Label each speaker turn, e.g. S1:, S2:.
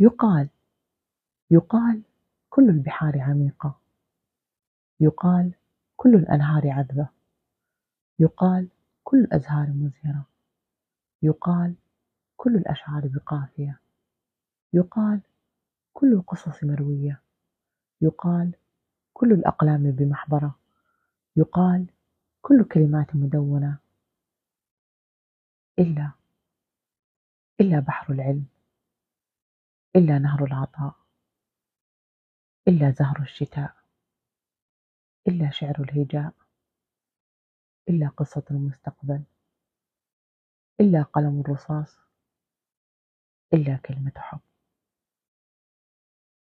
S1: يُقال يُقال كل البحار عميقة. يُقال كل الأنهار عذبة. يُقال كل الأزهار مزهرة. يُقال كل الأشعار بقافية. يُقال كل القصص مروية. يُقال كل الأقلام بمحبرة. يُقال كل الكلمات مدونة. إلا إلا بحر العلم. إلا نهر العطاء إلا زهر الشتاء إلا شعر الهجاء إلا قصة المستقبل إلا قلم الرصاص إلا كلمة حب.